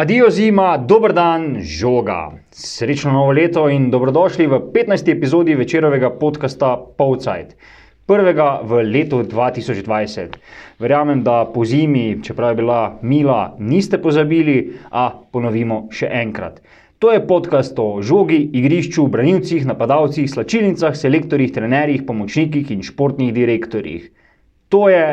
Adijo zima, dober dan, žoga. Srečno novo leto in dobrodošli v 15. epizodi večerovega podcasta Povcajt. Prvega v letu 2020. Verjamem, da po zimi, čeprav je bila mila, niste pozabili, a ponovimo še enkrat. To je podcast o žogi, igrišču, branilcih, napadalcih, slačilnicah, selektorjih, trenerjih, pomočnikih in športnih direktorjih. To je.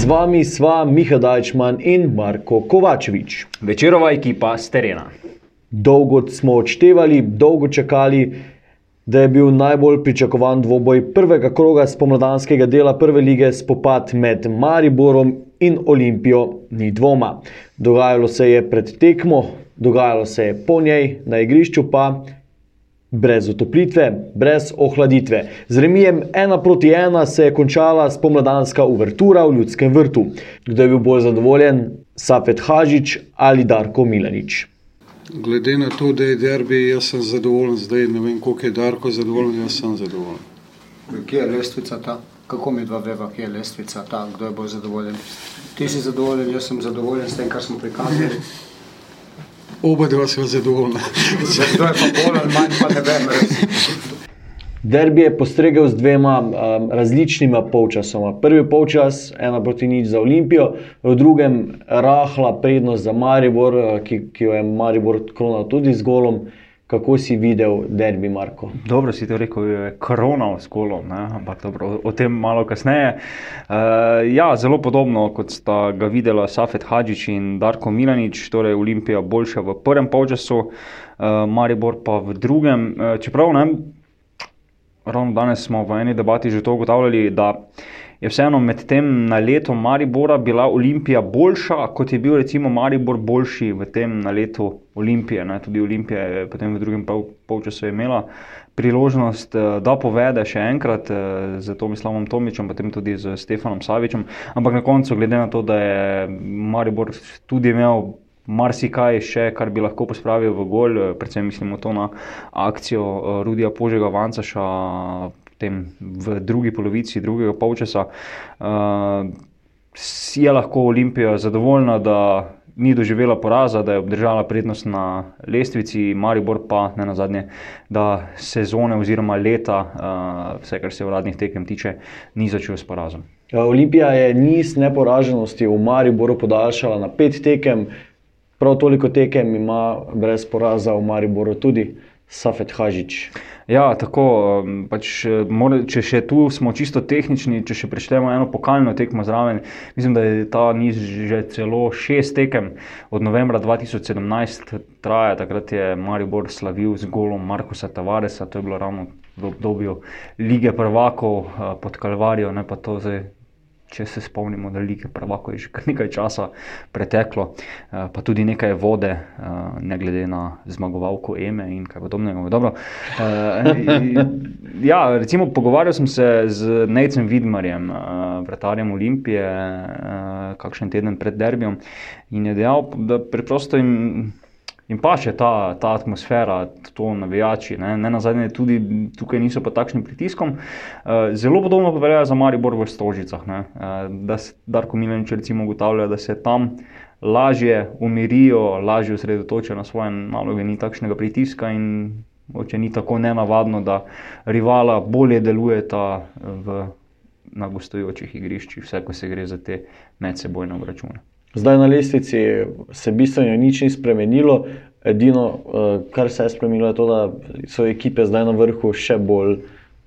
Z vami sva Miha Dajčman in Marko Kovačevič. Večerova ekipa z terena. Dolgo smo odštevali, dolgo čakali, da je bil najbolj pričakovan dvoboj prvega kroga spomladanskega dela prve lige spopad med Mariborom in Olimpijo, ni dvoma. Dogajalo se je pred tekmo, dogajalo se je po njej, na igrišču pa brez otoplitve, brez ohladitve. Z remijem ena proti ena se je končala spomladanska uvertura v ljudskem vrtu. Kdo je bil bolj zadovoljen, Safet Hažič ali Darko Milanič? Glede na to, da je derbi, jaz sem zadovoljen, zdaj ne vem, koliko je Darko zadovoljen, jaz sem zadovoljen. Kje je lestvica ta? Kako mi dva veva, kje je lestvica ta, kdo je bolj zadovoljen? Ti si zadovoljen, jaz sem zadovoljen s tem, kar smo prikazali. Oba dva sva zadovoljna. Kdo je pa bolj ali manj, pa ne vem. Res. Derbi je postregel z dvema um, različnima polčasoma. Prvi polčas, ena proti nič za Olimpijo, v drugem rahla prednost za Maribor, uh, ki, ki jo je Maribor kronal tudi z golom. Kako si videl derbi, Marko? Dobro si to rekel, je koronal s kolom, ne? ampak dobro, o- tem malo kasneje. Uh, ja, zelo podobno kot sta ga videla Safet Hadžič in Darko Milanič, torej Olimpija boljša v prvem polčasu, uh, Maribor pa v drugem. Uh, čeprav ne, ravno danes smo v eni debati že to ugotavljali, da je vseeno med tem naletom Maribora bila Olimpija boljša, kot je bil recimo Maribor boljši v tem naletu Olimpije. Ne? Tudi Olimpija je potem v drugem pol, polčasu imela priložnost, eh, da povede še enkrat eh, z Tomislavom Tomičem, potem tudi z Stefanom Savičem, ampak na koncu, glede na to, da je Maribor tudi imel marsikaj še, kar bi lahko pospravil v gol, eh, predvsem mislimo to na akcijo eh, Rudija Požega Vancaša v drugi polovici drugega polčasa. Uh, je lahko Olimpija zadovoljna, da ni doživela poraza, da je obdržala prednost na lestvici, Maribor pa ne na zadnje, da sezone oziroma leta, uh, vse kar se uradnih tekem tiče, ni začel s porazom. Ja, Olimpija je niz neporaženosti v Mariboru podaljšala na pet tekem, prav toliko tekem ima brez poraza v Mariboru tudi Safet Hažič. Ja, tako. um, Pač, eh, mora- če še tu smo čisto tehnični, če še preštejemo eno pokalno tekmo zraven, mislim, da je ta niz že celo šest tekem od novembra 2017 traja. Takrat je Maribor slavil z golom Markusa Tavaresa, to je bilo ravno v obdobju lige prvakov eh, pod Kalvarijo, ne pa to zdaj. Če se spomnimo, da lige prvako je že kar nekaj časa preteklo, eh, pa tudi nekaj vode, eh, ne glede na zmagovalko Eme in kaj podobnega. Dobro. Eh, Ja, recimo, pogovarjal sem se z Nejcem Vidmarjem, vratarjem Olimpije, kakšen teden pred derbijo, in je dejal, da preprosto jim. In pa še ta, ta atmosfera, to navijači, ne, ne na zadnje, tudi tukaj niso pod takšnim pritiskom. Uh, zelo podobno pa velja za Maribor v Stožicah. Ne, uh, da se Darko Milanič recimo ugotavlja, da se tam lažje umirijo, lažje osredotočijo na svoje naloge, ni takšnega pritiska in oče ni tako nenavadno, da rivala bolje delujeta v, na gostujočih igriščih, vse ko se gre za te medsebojne obračune. Zdaj na lestvici se bistveno nič ni spremenilo, edino, eh, kar se je spremenilo, je to, da so ekipe zdaj na vrhu še bolj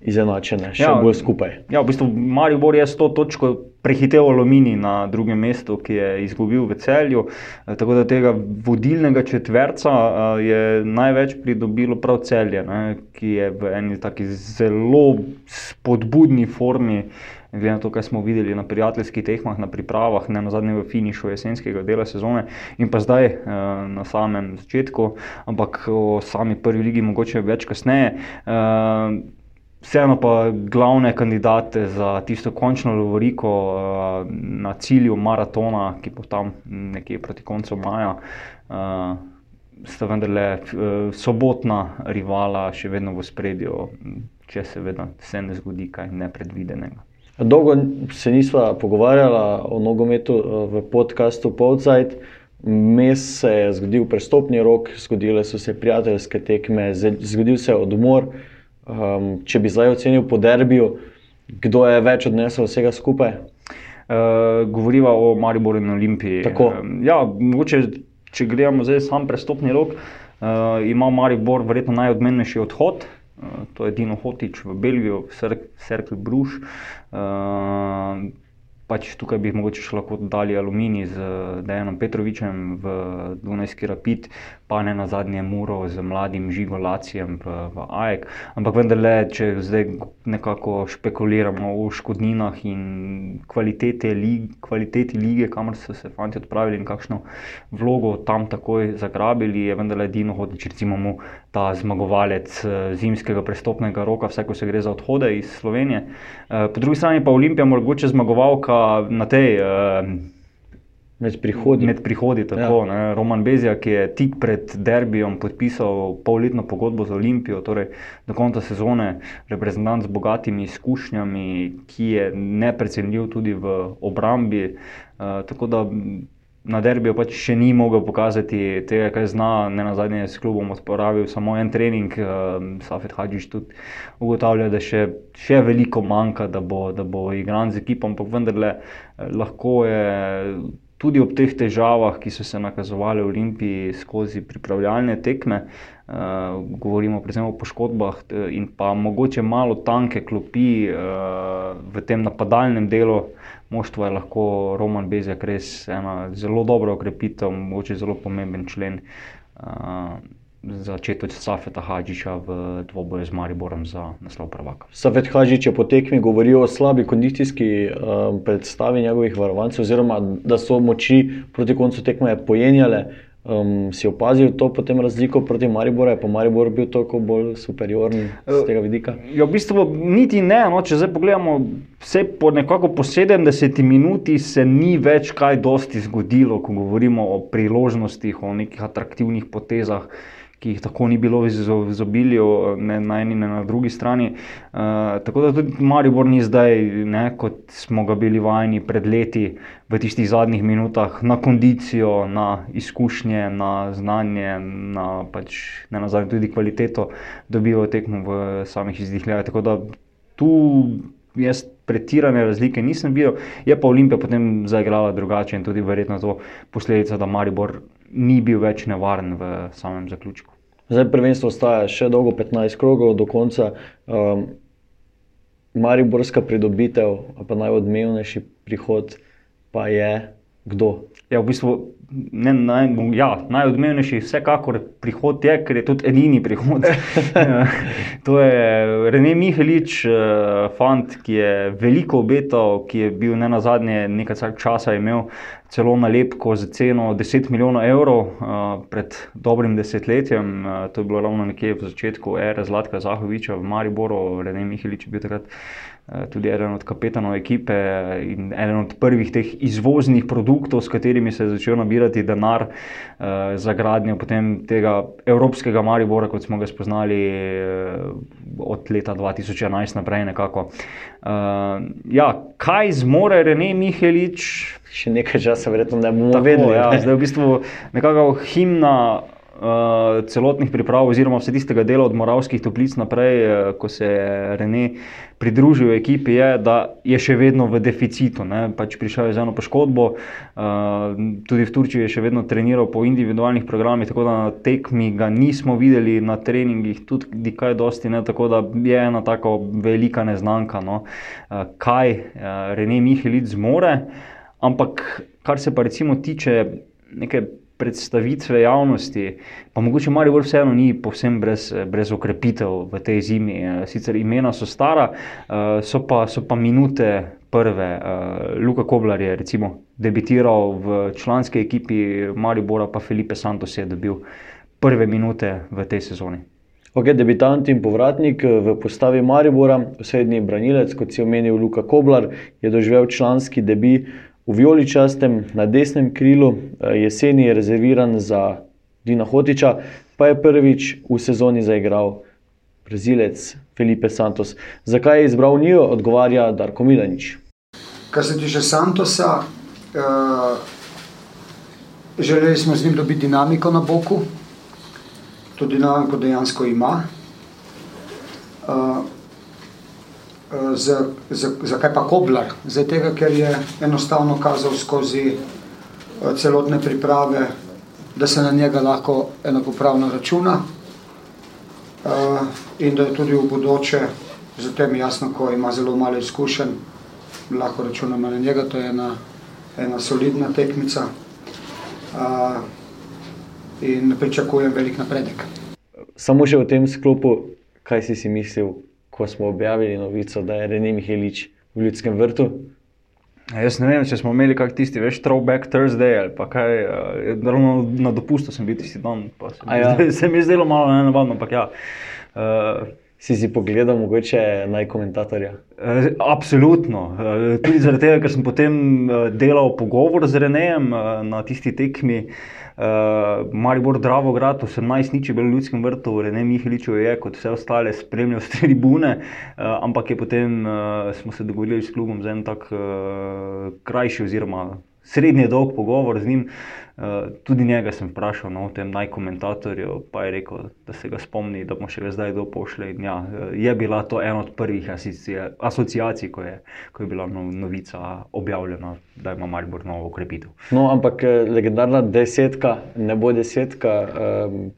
izenačene, še Ja. bolj skupaj. Ja, v bistvu Maribor je s to točko prehitev Alumini na drugem mestu, ki je izgubil v celju. Eh, Tako da tega vodilnega četverca eh, je največ pridobilo prav celje, ne, ki je v eni taki zelo spodbudni formi. Glede na to, kaj smo videli na prijateljskih tekmah, na pripravah, ne na zadnjem v finišu jesenskega dela sezone in pa zdaj uh, na samem začetku, ampak o sami prvi ligi mogoče več kasneje. Uh, Vseeno pa glavne kandidate za tisto končno lovoriko uh, na cilju maratona, ki bo tam nekje proti koncu maja, uh, sta vendarle uh, sobotna rivala še vedno v spredju, če se vedno se ne zgodi kaj nepredvidenega. Dolgo se nisva pogovarjala o nogometu v podkastu Povzajt. Mes se je zgodil prestopni rok, zgodile so se prijateljske tekme, zgodil se je odmor. Um, če bi zdaj ocenil po derbiju, kdo je več odnesel vsega skupaj? Uh, govoriva o Mariboru in Olimpiji. Tako. Uh, ja, mogoče, če gledamo zdaj sam prestopni rok, uh, ima Maribor verjetno najodmennejši odhod. Uh, to je Dino Hotič v Belgijo, Circle Bruš. Uh, pač tukaj bi mogoče še lahko dodali aluminij z Dejanom Petrovičem v Dunajski rapid, pa ne na zadnje muro z mladim Žigolacijem v, v AEK. Ampak vendarle, če zdaj nekako špekuliramo o škodninah in kvaliteti, lig, kvaliteti lige, kamor so se fanti odpravili in kakšno vlogo tam takoj zagrabili, je vendarle edino hodič, recimo mu ta zmagovalec eh, zimskega prestopnega roka, vse ko se gre za odhode iz Slovenije. Eh, po drugi strani pa Olimpija, mogoče zmagovalka na tej. Med prihodi. Med prihodi tako, ja. Roman Bezija, ki je tik pred derbijem podpisal polletno pogodbo z Olimpijo, torej do konca sezone, reprezentant z bogatimi izkušnjami, ki je neprecenljiv tudi v obrambi. Uh, tako da na derbiju pač še ni mogel pokazati tega, kar zna. Ne na zadnje s klubom odpravil samo en trening, uh, Safet Hadžič tudi ugotavlja, da še, še veliko manjka, da bo, da bo igran z ekipom, ampak vendarle eh, lahko je. Tudi ob teh težavah, ki so se nakazovali v Olimpiji skozi pripravljalne tekme, uh, govorimo predvsem o poškodbah in pa mogoče malo tanke klopi uh, v tem napadalnem delu, moštva je lahko Roman Bezek res ena zelo dobra okrepitev, mogoče zelo pomemben člen. Uh, Začeti od Safeta Hadžiča v dvoboju z Mariborom za naslov prvaka. Safet Hadžič je po tekmi govoril o slabi kondicijski um, predstavi njegovih varovancev, oziroma da so moči proti koncu tekme pojenjale. Um, si opazil to potem razliko proti Mariboru, je pa Maribor bil toliko bolj superiorni z tega vidika? Ja, v bistvu niti ne. No, če zdaj pogledamo, vse po nekako po 70 minuti se ni več kaj dosti zgodilo, ko govorimo o priložnostih, o nekih atraktivnih potezah ki jih tako ni bilo v izobilju, ne na eni, ne na drugi strani. Uh, tako da tudi Maribor ni zdaj, ne, kot smo ga bili vajeni pred leti, v tistih zadnjih minutah, na kondicijo, na izkušnje, na znanje, na pač ne na zadnje tudi kvaliteto, dobijo tekmo v samih izdihljajih. Tako da tu jaz. Pretirane razlike nisem videl, je pa Olimpija potem zaigrala drugače in tudi verjetno to posledica, da Maribor ni bil več nevaren v samem zaključku. Zdaj prvenstvo ostaja še dolgo, 15 krogov do konca. Um, Mariborska pridobitev, pa najodmevnejši prihod, pa je kdo? Ja, v bistvu ne, naj, ja, najodmevnejši, vsekakor prihod je, ker je tudi edini prihod. to je Rene Mihelič, eh, fant, ki je veliko obetal, ki je bil ne na zadnje nekaj časa imel celo nalepko za ceno 10 milijonov evrov uh, pred dobrim desetletjem. Uh, to je bilo ravno nekje v začetku ere Zlatka Zahoviča v Mariboru, Rene Mihelič je bil takrat. Eh, tudi eden od kapetanov ekipe in eden od prvih teh izvoznih produktov, s katerimi se je začel nabirati denar uh, za gradnjo tega evropskega Maribora, kot smo ga spoznali od leta 2011 naprej. Uh, ja, kaj zmore Rene Mihelič? Še nekaj časa, verjetno ne bomo vedeli. Ja, zdaj je v bistvu nekako himna uh, celotnih priprav, oziroma vse tistega dela od Moravskih toplic naprej, uh, ko se je Rene pridružil ekipi, je, da je še vedno v deficitu. Pač prišel je z eno poškodbo, uh, tudi v Turčiji je še vedno treniral po individualnih programih, tako da na tekmi ga nismo videli, na treningih tudi kaj dosti, ne? tako da je ena tako velika neznanka, no? uh, kaj uh, Rene Mihelic zmore. Ampak, kar se pa recimo tiče neke predstavitve javnosti, pa mogoče Marijo vseeno ni povsem brez, brez okrepitev v tej zimi. Sicer imena so stara, so pa, so pa minute prve. Uh, Luka Koblar je recimo debitiral v članski ekipi Maribora, pa Felipe Santos je dobil prve minute v tej sezoni. Ok, debitant in povratnik v postavi Maribora, osrednji branilec, kot si omenil, Luka Koblar, je doživel članski debi v vijoličastem na desnem krilu, jeseni je rezerviran za Dina Hotiča, pa je prvič v sezoni zaigral brazilec Felipe Santos. Zakaj je izbral njo, odgovarja Darko Milanič. Kar se tiče Santosa, uh, želeli smo z njim dobiti dinamiko na boku, to dinamiko dejansko ima. Uh, Zakaj pa Koblar? Zato, ker je enostavno kazal skozi uh, celotne priprave, da se na njega lahko enakopravno računa uh, in da je tudi v bodoče, zato mi jasno, ko ima zelo malo izkušenj, lahko računamo na njega, to je ena, ena solidna tekmica uh, in pričakujem velik napredek. Samo še v tem sklopu, kaj si si mislil, ko smo objavili novico, da je René Mihelič v ljudskem vrtu? Jaz ne vem, če smo imeli kak tisti, veš, throwback Thursday ali pa kaj, ravno na dopustu sem bil tisti dan, pa se, mi, ja. se mi je zdelo malo nenavadno, ampak ja. Uh, si si pogledal mogoče naj komentatorja? Uh, absolutno. Uh, tudi zaradi tega, ker sem potem delal pogovor z Renejem na tisti tekmi. Uh, Maribor Dravograd, 18 nič je bilo v ljudskem vrtu, Rene Miheličev je kot vse ostale spremljal z tribune, uh, ampak je potem uh, smo se dogovorili s klubom za en tak uh, krajši oziroma srednje dolg pogovor z njim. Uh, tudi njega sem vprašal no, o tem najkomentatorju, pa je rekel, da se ga spomni, da mu še zdaj kdo pošle. Ja, je bila to ena od prvih asociacij, ko je, ko je bila no, novica objavljena, da ima Maribor novo ukrepitev. No, ampak legendarna desetka, ne bo desetka, um,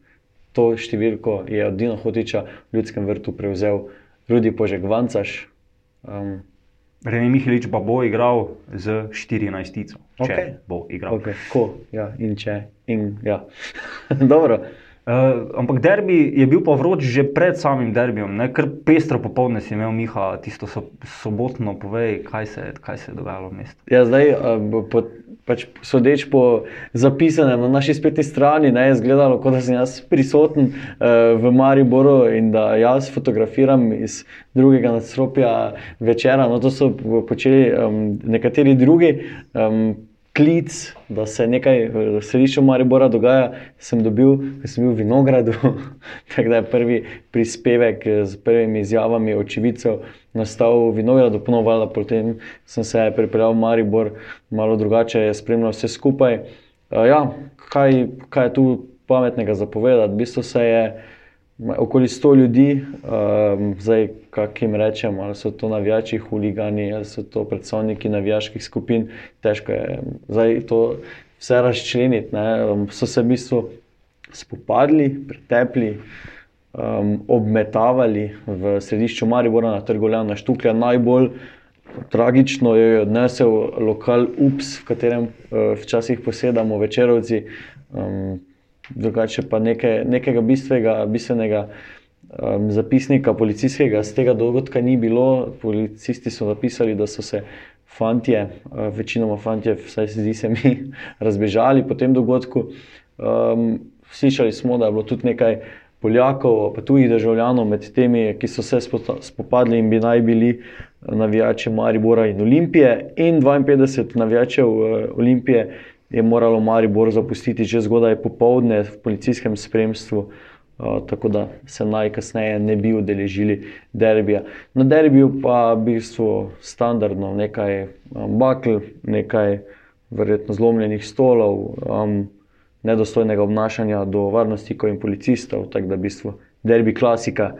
to številko je od Dina Hotiča v ljudskem vrtu prevzel Rudi Požek Vancaš. Um, Rene Mihelič pa bo igral z 14 tico. Če Okay. bo igral. Okay. Ko, ja, in če. In, ja. Dobro. Uh, ampak derbi je bil pa vroč že pred samim derbijem, ne? kar pestro popoldne si imel, Miha, tisto so, sobotno, povej, kaj se, kaj se je dogajalo v mestu. Ja, zdaj, uh, po, pač sodeč po zapisanem na naši spletni strani, ne, je izgledalo, kot da sem jaz prisoten uh, v Mariboru in da jaz fotografiram iz drugega nadstropja večera. No, to so počeli um, nekateri drugi. Um, Klic, da se nekaj v središču Maribora dogaja, sem dobil, ko sem bil v Vinogradu. Tako da je prvi prispevek z prvimi izjavami očividcev nastal v Vinogradu, ponovno, potem sem se pripeljal v Maribor, malo drugače je spremljal vse skupaj. Uh, ja, kaj, kaj je tu pametnega zapovedati? V bistvu se je okoli 100 ljudi, um, zdaj kako jim rečem, ali so to navijači, huligani, ali so to predstavniki navijaških skupin, težko je zdaj to vse razčleniti. Ne. So se v bistvu spopadli, pretepli. Um, obmetavali v središču Maribora na trgu Leona Štuklja. Najbolj tragično je odnesel lokal UPS, v katerem uh, včasih posedamo večerovci. Um, drugače pa nekaj, nekega bistvenega, bistvenega um, zapisnika policijskega z tega dogodka ni bilo. Policisti so napisali, da so se fantje, uh, večinoma fantje, vsaj zdi se mi, razbežali po tem dogodku. Um, slišali smo, da je bilo tudi nekaj Poljakov, pa tudi državljanov med temi, ki so se spopadli in bi naj bili navijači Maribora in Olimpije, in 52 navijačev Olimpije je moralo Maribor zapustiti že zgodaj popovdne v policijskem spremstvu, uh, tako da se najkasneje ne bi udeležili derbija. Na derbiju pa v bistvu standardno nekaj um, bakl, nekaj verjetno zlomljenih stolov, um, nedostojnega obnašanja do varnostnikov in policistov, tako da v bistvu derbi klasika.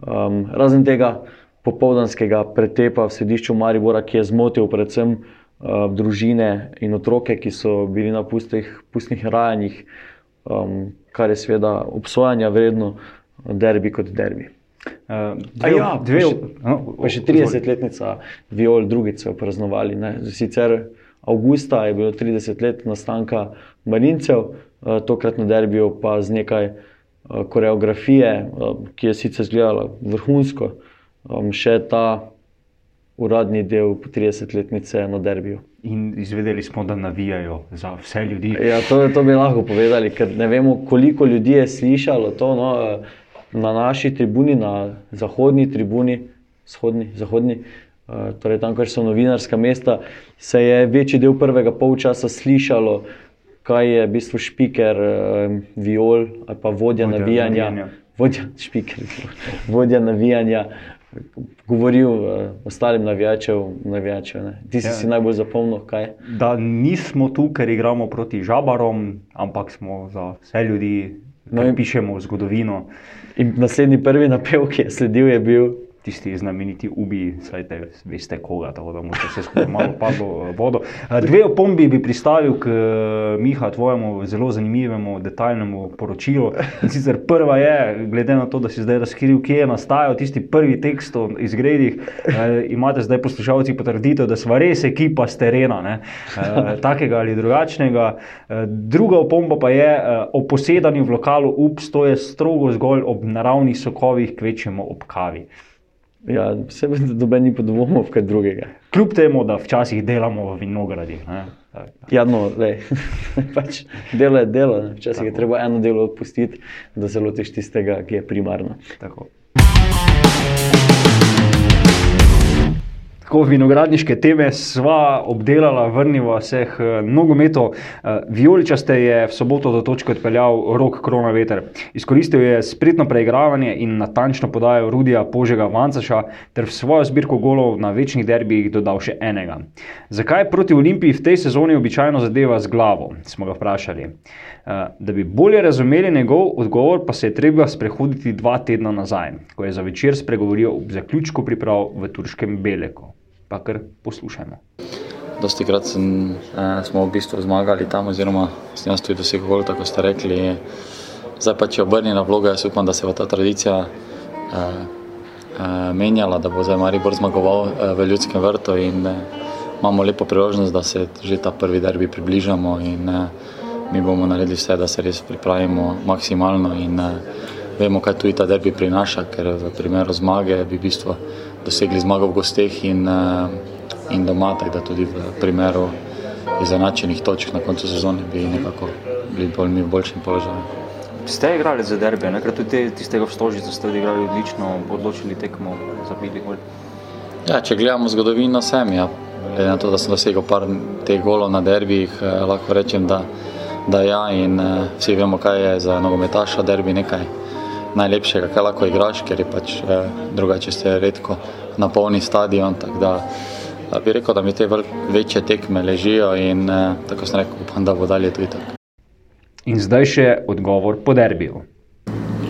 Um, razen tega popovdanskega pretepa v središču Maribora, ki je zmotil predvsem uh, družine in otroke, ki so bili na pustih, pustnih rajanjih, um, kar je seveda obsojanja vredno, derbi kot derbi. Uh, dve, ja, dve, pa še, no, še 30-letnica Viol, drugič so praznovali. Ne. Sicer avgusta je bilo 30 let nastanka Marincev, uh, tokrat na derbiju pa z nekaj uh, koreografije, uh, ki je sicer izgledala vrhunsko, um, še ta uradni del 30-letnice na derbiju. In izvedeli smo, da navijajo za vse ljudi. Ja, to, to bi lahko povedali, ker ne vemo, koliko ljudi je slišalo to no, na naši tribuni, na zahodni tribuni, vzhodni, zahodni, eh, torej tam, kjer so novinarska mesta, se je večji del prvega polčasa slišalo, kaj je v bistvu špiker, eh, viol ali pa vodja, Vodja navijanja. navijanja. Vodja, špiker, vodja navijanja. Govoril uh, ostalim navijačem, navijačev. ne. Ti si, Ja. si najbolj zapomnil, kaj. Da nismo tu, ker igramo proti žabarom, ampak smo za vse ljudi, No in- pišemo zgodovino. In naslednji prvi napev, ki je sledil, je bil Tisti znameniti ubi, saj te veste koga, tako da mu vse skupaj malo padlo v vodo. Eh, Dve opombi bi pristavil k eh, Miha, tvojemu zelo zanimivemu, detaljnemu poročilu. In sicer prva je, glede na to, da si zdaj razkril, kje je nastajal tisti prvi tekst o izgredih, eh, imate zdaj poslušalci potrditev, da smo res ekipa z terena, ne, eh, takega ali drugačnega. Eh, druga opomba pa je eh, o posedanju v lokalu UPS, to je strogo zgolj ob naravnih sokovih, kvečemo ob kavi. Ja, sebe doben ni podvomov, kaj drugega. Kljub temu, da včasih delamo v vinogradih. Ja, no, pač delo je delo, včasih je treba eno delo odpustiti, da se lotiš tistega, ki je primarno. Tako. Tako vinogradniške teme sva obdelala, vrniva se k nogometu. Eh, Vijoličaste je v soboto do točke odpeljal rok Krona Veter. Izkoristil je spretno preigravanje in natančno podajal Rudija Požega Vancaša ter v svojo zbirko golov na večnih derbijih dodal še enega. Zakaj proti Olimpiji v tej sezoni običajno zadeva z glavo, smo ga vprašali. Eh, Da bi bolje razumeli njegov odgovor, pa se je treba sprehoditi dva tedna nazaj, ko je za večer spregovoril ob zaključku priprav v turškem Beleku. Pa kar poslušajmo. Dosti krat sem, eh, smo v bistvu zmagali tam, oziroma sem jaz tudi dosegel gol, tako ste rekli. Zdaj pa če obrnjena vloga, jaz upam, da se bo ta tradicija eh, eh, menjala, da bo zdaj Maribor zmagoval eh, v ljudskem vrtu in eh, imamo lepo priložnost, da se že ta prvi derbi približamo in eh, mi bomo naredili vse, da se res pripravimo maksimalno in eh, vemo, kaj tudi ta derbi prinaša, ker v primeru zmage bi v bistvu dosegli zmago v gosteh in, eh, in doma, tako da tudi v primeru izenačenih točk na koncu sezone bi nekako bili bolj mi v boljšem položaju. Ste igrali za derbe, nekrat tudi tistega v Stožicu ste odigrali odlično, odločili tekmo, zabili gol. Ja, če gledamo zgodovino, sem ja. Glede na to, da sem dosegel par teh golov na derbijih, eh, lahko rečem, da, da ja. In eh, vsi vemo, kaj je za nogometaša derbi nekaj najlepšega, kaj lahko igraš, ker je pač eh, drugače ste redko na polni stadion. Tako da eh, bi rekel, da mi te večje tekme ležijo in eh, tako sem rekel, upam, da bo dalje tudi tako. In zdaj še odgovor po derbiju.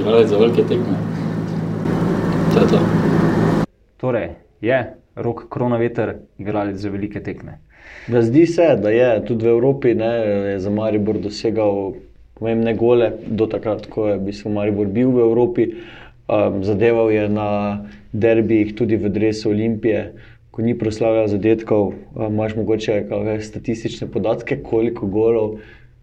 Igrali za velike tekme. To je to. Torej, je rok Kronaveter igralec za velike tekme. Da zdi se, da je tudi v Evropi ne, je za Maribor dosegal pomembne gole, do takrat, ko je v bistvu Maribor bil v Evropi. Um, zadeval je na derbijih tudi v Dresu Olimpije, ko ni proslavljal zadetkov. Um, Imáš mogoče kakšne statistične podatke, koliko golov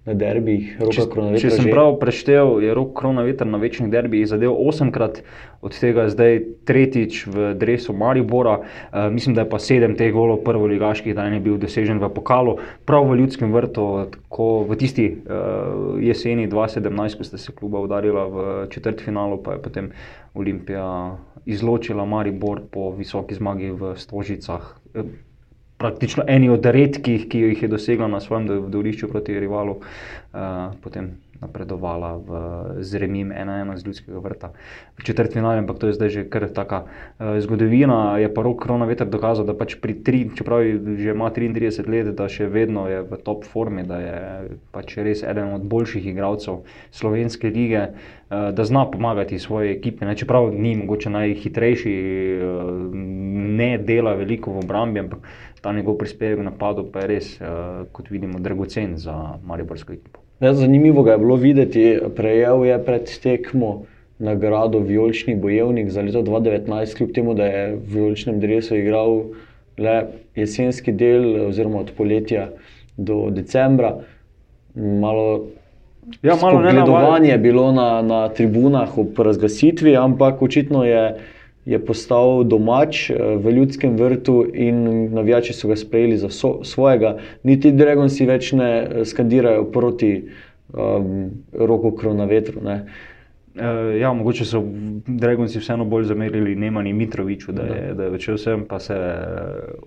na derbijih roka Če kronometra sem že? prav preštel, je rok Kronaveter na večnih derbijih zadev osemkrat, od tega zdaj tretjič v dresu Maribora. Uh, mislim, da je pa sedem teh golov prvoligaških, da je bil dosežen v pokalu, prav v ljudskem vrtu, tako v tisti uh, jeseni 2017, ko ste se kluba udarila v četrtfinalu, pa je potem Olimpija izločila Maribor po visoki zmagi v Stožicah. Eh, praktično eni od redkih, ki jih je dosegla na svojem do- dvorišču proti rivalu, uh, potem napredovala v Zremim 1-1 z ljudskega vrta v četrtfinale, ampak to je zdaj že kar taka uh, zgodovina. Je pa rok Krona veter dokazal, da pač pri tri, čeprav je že ima 33 let, da še vedno je v top formi, da je pač res eden od boljših igralcev slovenske lige, uh, da zna pomagati svoji ekipi, ne, čeprav ni mogoče najhitrejši, uh, ne dela veliko v obrambi, ampak ta njegov prispevek v napadu pa je res, uh, kot vidimo, dragocen za Mariborsko ekipo. Ja, zanimivo ga je bilo videti, prejel je pred tekmo nagrado Violčni bojevnik za leto 2019, kljub temu, da je v Violčnem dresu igral le jesenski del, oziroma od poletja do decembra. Malo Ja, malo nenavadno. je bilo na, na tribunah ob razglasitvi, ampak očitno je je postal domač eh, v ljudskem vrtu in navijači so ga sprejeli za so, svojega. Niti Dragonci več ne eh, skandirajo proti um, roku krona vetru. Ne. Uh, ja, mogoče so Dragonci vseeno bolj zamerili Nemani Mitroviču, da je, da je večer vsem, pa se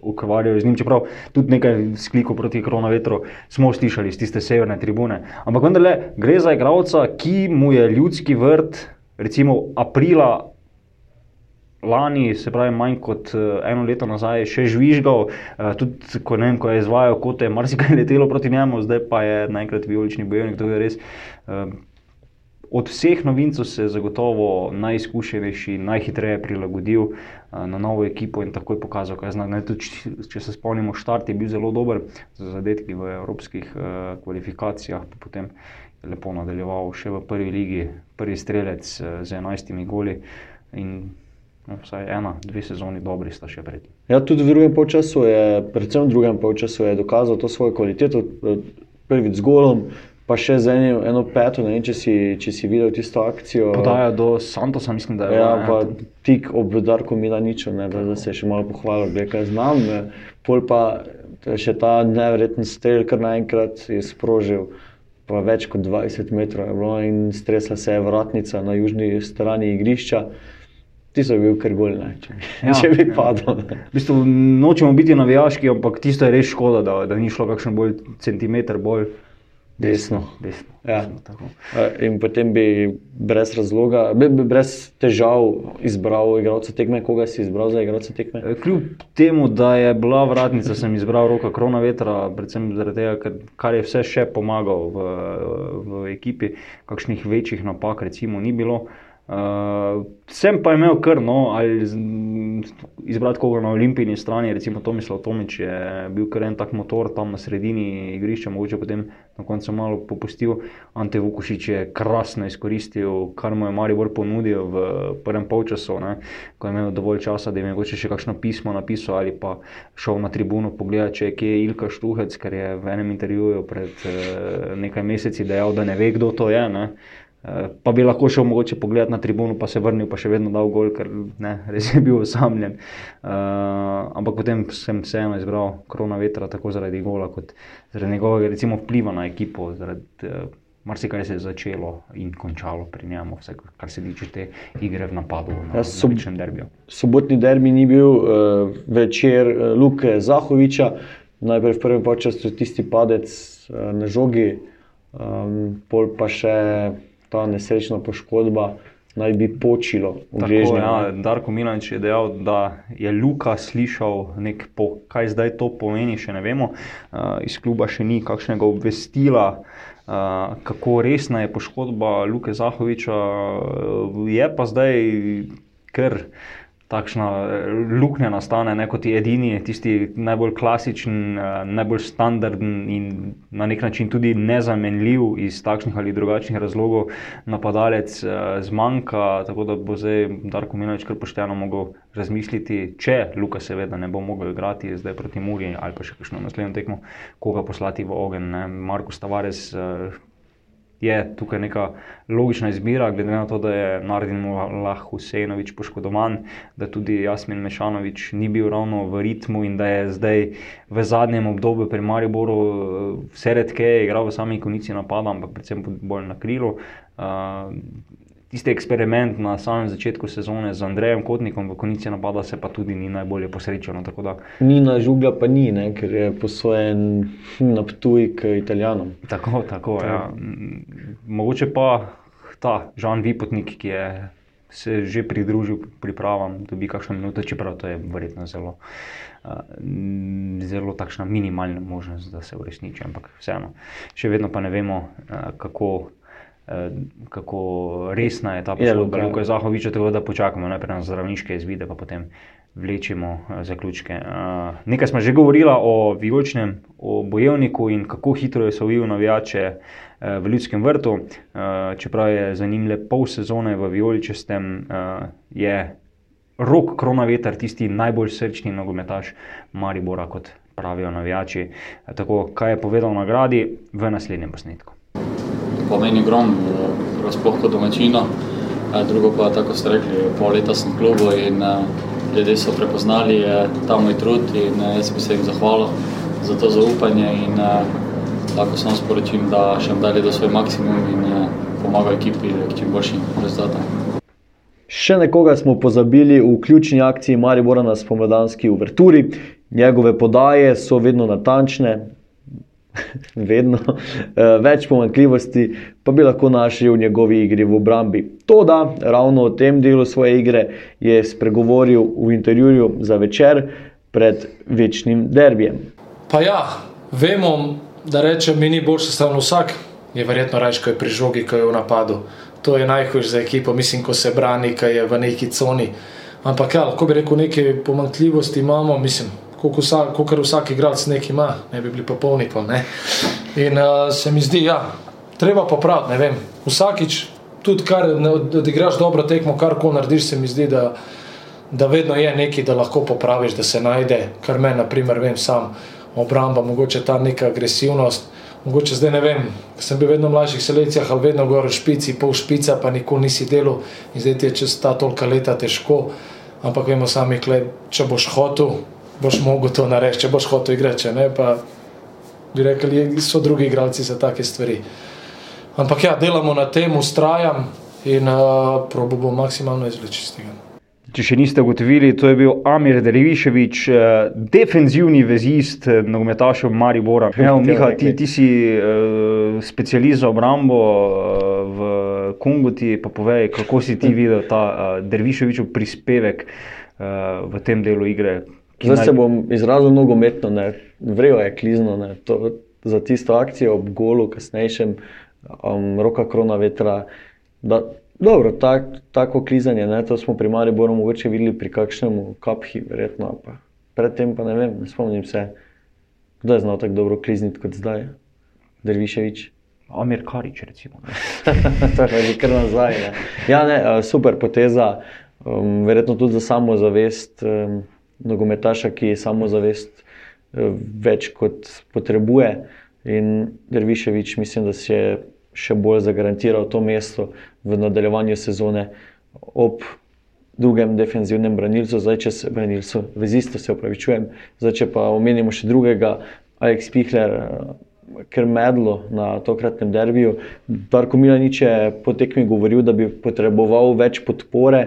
ukvarjajo z njim. Čeprav tudi nekaj sklikov proti koronavetru smo slišali iz tiste severne tribune. Ampak vendarle gre za igralca, ki mu je ljudski vrt, recimo aprila lani, se pravi, manj kot uh, eno leto nazaj, še žvižgal, uh, tudi ko, vem, ko je izvajal kote, marsikaj letelo proti njemu, zdaj pa je naenkrat vijolični bojevnik. To je res. Uh, Od vseh novincev se je zagotovo najizkušenejši, najhitreje prilagodil na novo ekipo in takoj pokazal, kaj zna. Če, če se spomnimo, štart je bil zelo dober za zadetki v evropskih kvalifikacijah, potem je lepo nadaljeval še v prvi ligi, prvi strelec z enajstimi goli. In vsaj ena, dve sezoni dobri sta še pred. Ja, tudi v drugem času je, predvsem v drugem času, je dokazal to svojo kvaliteto, prvič z golom, pa še z enim, eno peto. Ne, če, si, če si videl tisto akcijo. Podaja do Santosa, mislim, da je. Ja, pa tik ob Darku Milaniču, ne, da, se je še malo pohvalil, je kaj znam. Ne. Pol pa še ta nevreten strel, kar naenkrat je sprožil. Pa več kot 20 metrov je bilo in stresla se je vratnica na južni strani igrišča. Ti so bili kar goli, če, ja, če bi padel. Ja. V bistvu, nočemo biti navijaški, ampak tisto je res škoda, da, da ni šlo kakšen bolj centimeter bolj desno. desno. Ja. desno in potem bi brez razloga, brez težav izbral igralca tekme. Koga si izbral za igralca tekme? E, kljub temu, da je bila vratnica, sem izbral roka Krona vetra, predvsem zaradi tega, kar je vse še pomagal v, v ekipi, kakšnih večjih napak recimo ni bilo. Uh, sem pa imel krno, ali izbrati koga na olimpijski strani, recimo Tomislav Tomič je bil kar en tak motor tam na sredini igrišča, mogoče potem na koncu malo popustil. Ante Vukušič je krasno izkoristil, kar mu je Maribor ponudil v prvem polčasu, ne, ko je imel dovolj časa, da je mogoče še kakšno pismo napisal ali pa šel na tribuno pogledati, če je kje Ilka Štuhec, ker je v enem intervjuju pred uh, nekaj meseci dejal, da ne ve, kdo to je. Ne. Eh, pa bi lahko šel mogoče pogledati na tribuno, pa se vrnil, pa še vedno dal gol, ker ne, res je bil osamljen. Uh, ampak potem sem vseeno izbral korona vetra, tako zaradi gola, kot zaradi njegovega recimo, vpliva na ekipo. Zaradi, uh, Marsikaj se je začelo in končalo pri njemu, vse, kar se tiče te igre v napadu. Na ja, sob sobotni derbi ni bil uh, večer uh, Luke Zahoviča, najprej v prvem času tisti padec uh, na žogi, um, pol pa še ta nesrečna poškodba naj bi počilo. Tako, ja, Darko Milanič je dejal, da je Luka slišal, po, kaj zdaj to pomeni, še ne vemo. Uh, iz kluba še ni kakšnega obvestila. Uh, kako resna je poškodba Luka Zahoviča, uh, je pa zdaj kar uh, takšna eh, luknja nastane, ne kot je edini, tisti najbolj klasičen, eh, najbolj standarden in na nek način tudi nezamenljiv iz takšnih ali drugačnih razlogov napadalec eh, zmanjka. Tako da bo zdaj Darko Minovič kar pošteno mogel razmisliti, če Luka seveda ne bo mogel igrati zdaj proti Muri ali pa še kakšno naslednjo tekmo, koga poslati v ogen. Marko Stavarez je tukaj neka logična izbira, glede na to, da je Nardin Lah Husejnovič poškodovan, da tudi Jasmin Mešanovič ni bil ravno v ritmu in da je zdaj v zadnjem obdobju pri Mariboru eh, vse redke igral v sami konici napada, ampak predvsem bolj na krilu. Uh, tisti eksperiment na samem začetku sezone z Andrejem Kotnikom v konici napada se pa tudi ni najbolje posrečil. No, ni na žuga, pa ni, ne, ker je posvojen na tuj k Italijanom. Tako, tako. Ja. Mogoče pa ta Žan Vipotnik, ki je se že pridružil pripravam, dobi kakšno minuto, čeprav to je verjetno zelo. Zelo takšna minimalna možnost, da se uresniči, ampak vseeno, še vedno pa ne vemo, kako kako resna je ta poškodba Luka Zahoviča, tako da počakamo najprej na zdravniške izvide, pa potem vlečemo eh, zaključke. Eh, nekaj smo že govorili o Vijolčnem, o bojevniku in kako hitro je sovil navijače v Ljudskem vrtu. Čeprav je za njim le pol sezone v Vijoličestem, je rok Kronaveter tisti najbolj srčni nogometaš Maribora, kot pravijo navijači. Tako, kaj je povedal na nagradi v naslednjem posnetku pomeni ogromno, sploh kot domačino. Drugo pa, tako ste rekli, pol leta sem klubu in ljudje so prepoznali ta moj trud in jaz bi se jim zahvalil za to zaupanje in lahko samo sporočim, da še dali do svoj maksimum in pomaga ekipi k čim boljšim rezultatom. Še nekoga smo pozabili v ključni akciji Maribora na spomladanski uverturi. Njegove podaje so vedno natančne, vedno eh, več pomanjkljivosti, pa bi lahko našli v njegovi igri v obrambi. To, da ravno o tem delu svoje igre je spregovoril v intervjuju za večer pred večnim derbijem. Pa ja, vemo, da reče, mi ni boljši stavno vsak, je verjetno raje, ko je pri žogi, ko je v napadu. To je najhujše za ekipo, mislim, ko se brani, ko je v neki coni. Ampak, ja, lahko bi rekel, neke pomanjkljivosti imamo, mislim, kot vsak, vsak igralec nekaj ima, ne bi bili popolni. Pa, In uh, se mi zdi, ja, treba popraviti, ne vem, vsakič, tudi kar odigraš dobro tekmo, kar koli narediš, se mi zdi, da, da vedno je nekaj, da lahko popraviš, da se najde, kar meni, naprimer, vem sam, obramba, mogoče ta neka agresivnost. Mogoče zdaj ne vem, sem bil vedno v mlajših selekcijah, ali vedno v špici, pol špica, pa nikoli nisi delal in zdaj ti je čez ta tolka leta težko. Ampak vemo sami, kle, če boš hotel, boš mogel to narediti, če boš hotel igrati, ne pa bi rekli, so drugi igralci za take stvari. Ampak ja, delamo na tem, ustrajam in uh, probo bom maksimalno izvleči iz tega. Če še niste ugotovili, to je bil Amir Deriviševič, defenzivni vezist, nogometaš v Mariboru. Miha, ti, ti si uh, specialist za obrambo uh, v Kongu, ti pa povej, kako si ti videl ta uh, Deriviševičev prispevek uh, v tem delu igre. Zdaj naj... se bom izrazil nogometno, vrejo je klizno, ne, to, za tisto akcijo ob golu, kasnejšem, um, roka krona vetra. Da, Dobro, tak, tako klizanje, ne, to smo pri Mariboru mogoče videli pri kakšnem kaphi, verjetno. Pa. Predtem pa ne vem, ne spomnim se, kdo je znal tako dobro klizniti kot zdaj. Derviševič. Amir Karič, recimo. to je že kar nazaj. Ne. Ja, ne, super poteza, um, verjetno tudi za samozavest um, nogometaša, ki samozavest um, več kot potrebuje. In Derviševič, mislim, da se je še bolj zagarantiral to mesto v nadaljevanju sezone ob drugem defensivnem branilcu, zdaj če se branilcu, vezisto se upravičujem, zdaj če pa omenimo še drugega, Alex Pihler, ker medlo na tokratnem derbiju. Darko Milanič je po tekmi govoril, da bi potreboval več podpore,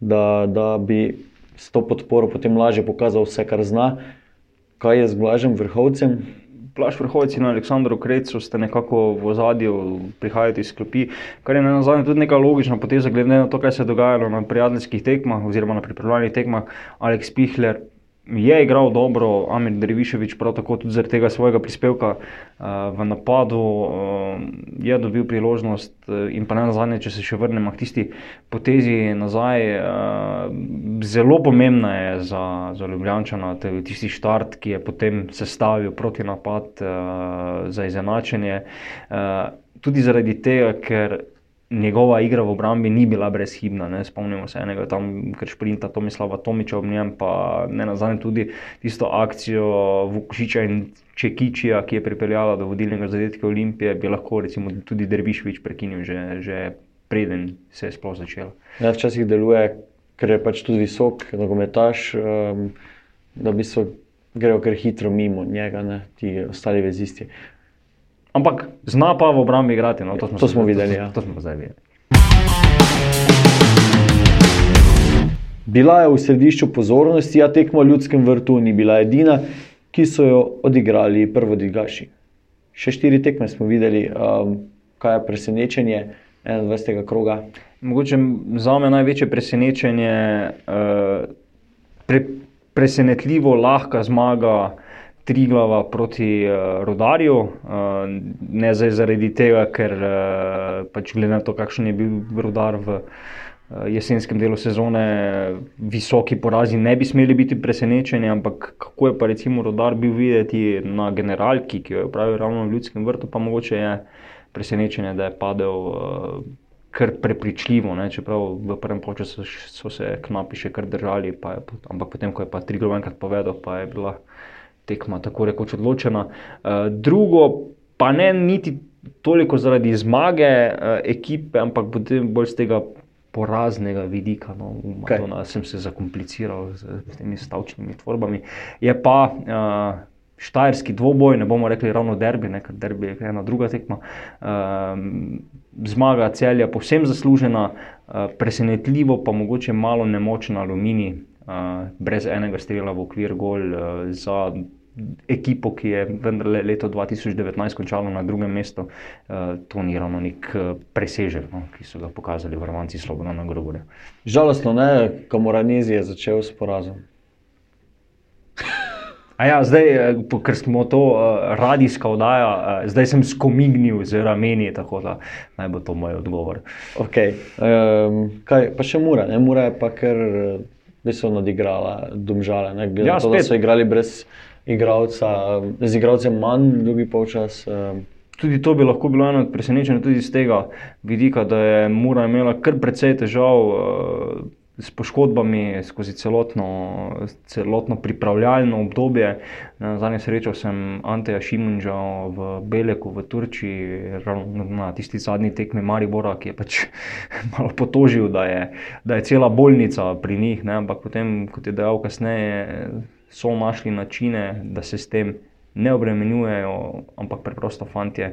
da, da bi s to podporo potem lažje pokazal vse, kar zna. Kaj je z Blažem Vrhovcem? Plaš vrhovci na Aleksandru Krecu ste nekako v ozadju, prihajate iz klopi, kar je na zadnje tudi neka logična poteza, glede na to, kaj se je dogajalo na prijateljskih tekmah oziroma na pripravljalnih tekmah. Aleks Pihler je igral dobro, Amir Dreviševič prav tako tudi zaradi tega svojega prispevka uh, v napadu uh, je dobil priložnost uh, in pa ne nazadnje, če se še vrnemo k tisti potezi nazaj, uh, zelo pomembna je za, za Ljubljančana tisti štart, ki je potem sestavil proti napad uh, za izenačenje. Uh, tudi zaradi tega, ker njegova igra v obrambi ni bila brezhibna. Ne? Spomnimo se enega tam, ker šprinta Tomislava Tomiča ob njem, pa ne nazadnje tudi tisto akcijo Vukošiča in Čekičija, ki je pripeljala do vodilnega zadetka Olimpije, bi lahko recimo tudi Dervišvič prekinil že, že preden se je sploh začela. Ja, včasih deluje, ker je pač tudi visok, nogometaš, um, da bi se grejo kar hitro mimo njega, ne? ti ostali vezisti. Ampak zna pa v obrambi igrati. No? To smo, to smo videli. Ja. To smo zdaj videli. Bila je v središču pozornosti, a tekmo v ljudskem vrtu ni bila edina, ki so jo odigrali prvo digaši. Še štiri tekme smo videli, um, kaj je presenečenje 21. kroga. Mogoče za me največje presenečenje je uh, pre, presenetljivo lahka zmaga. Tri glava proti uh, rodarju, uh, ne zdaj zaradi tega, ker uh, pač glede na to, kakšen je bil rodar v uh, jesenskem delu sezone, visoki porazi ne bi smeli biti presenečeni, ampak kako je pa recimo rodar bil videti na generalki, ki jo je upravil ravno v ljudskem vrtu, pa mogoče je presenečenje, da je padel. Uh, Ker prepričljivo, ne? čeprav v prvem času so se knapi še kar držali, je, ampak potem, ko je pa tri glave enkrat povedal, pa je bila tekma tako rekoč odločena. Uh, drugo, pa ne niti toliko zaradi zmage uh, ekipe, ampak bolj z tega poraznega vidika. No, v Madona sem se zakompliciral z, z temi stavčnimi tvorbami. Je pa uh, štajerski dvoboj, ne bomo rekli ravno derbi, ne, ker derbi je ena druga tekma. Um, zmaga celja povsem zaslužena, uh, presenetljivo pa mogoče malo nemočna aluminij, uh, brez enega strela v okvir gol uh, za ekipo, ki je vendarle leto 2019 končalo na drugem mestu. Uh, to ni ravno nek presežek, no, ki so ga pokazali vrvanci Slobodna na Grobore. Žalostno, ne, Kamoranezi je začel s porazom. Ja, zdaj, eh, ker smo to uh, radijska oddaja, uh, zdaj sem skomignil z rameni, tako da naj bo to moj odgovor. Okay. Um, kaj, pa še mura, ne mura je pa kar so nadigrala, domžale. Ja, to, da so igrali brez igralca, z igralcem manj, drugi polčas. Um, Tudi to bi lahko bilo eno od presenečenj, tudi iz tega vidika, da je Mura imela kar precej težav. Uh, s poškodbami skozi celotno, celotno pripravljalno obdobje. Zadnje srečo sem Anteja Šimunča v Beleku v Turčiji, na tisti zadnji tekmi Maribora, ki je pač malo potožil, da je, da je cela bolnica pri njih. Ne? Ampak potem, kot je dejal kasneje, so našli načine, da se s tem. Ne obremenjujejo, ampak preprosto fanti,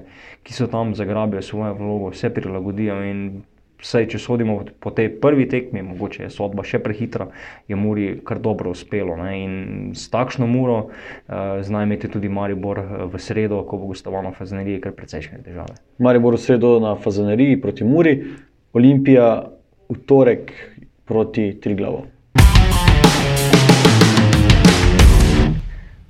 ki so tam zagrabili svojo vlogo, vse prilagodijo in Vsaj, če sodimo po tej prvi tekmi, mogoče je sodba še prehitra, je Muri kar dobro uspelo. Ne? In s takšno muro uh, zna imeti tudi Maribor eh, v sredo, ko bo gostoval na Fazaneriji, kar precejšnje težave. Maribor v sredo na Fazaneriji proti Muri, Olimpija v torek proti Triglavu.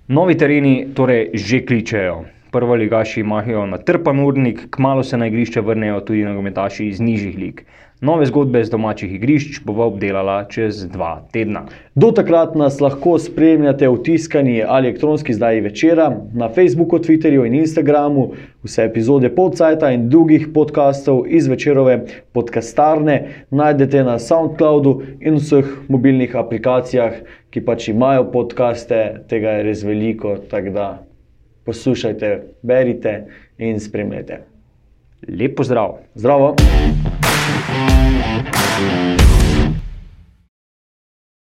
Novi tereni torej že kličejo prvo ligaši imajo natrpan urnik, kmalo se na igrišče vrnejo tudi nogometaši iz nižjih lig. Nove zgodbe z domačih igrišč bo obdelala čez dva tedna. Do takrat nas lahko spremljate v tiskani ali elektronski zdaj večera na Facebooku, Twitterju in Instagramu, vse epizode Podcajta in drugih podkastov iz večerove podcastarne najdete na SoundCloudu in vseh mobilnih aplikacijah, ki pač imajo podkaste, tega je res veliko poslušajte, berite in spremljajte. Lep pozdrav. Zdravo. Thank you.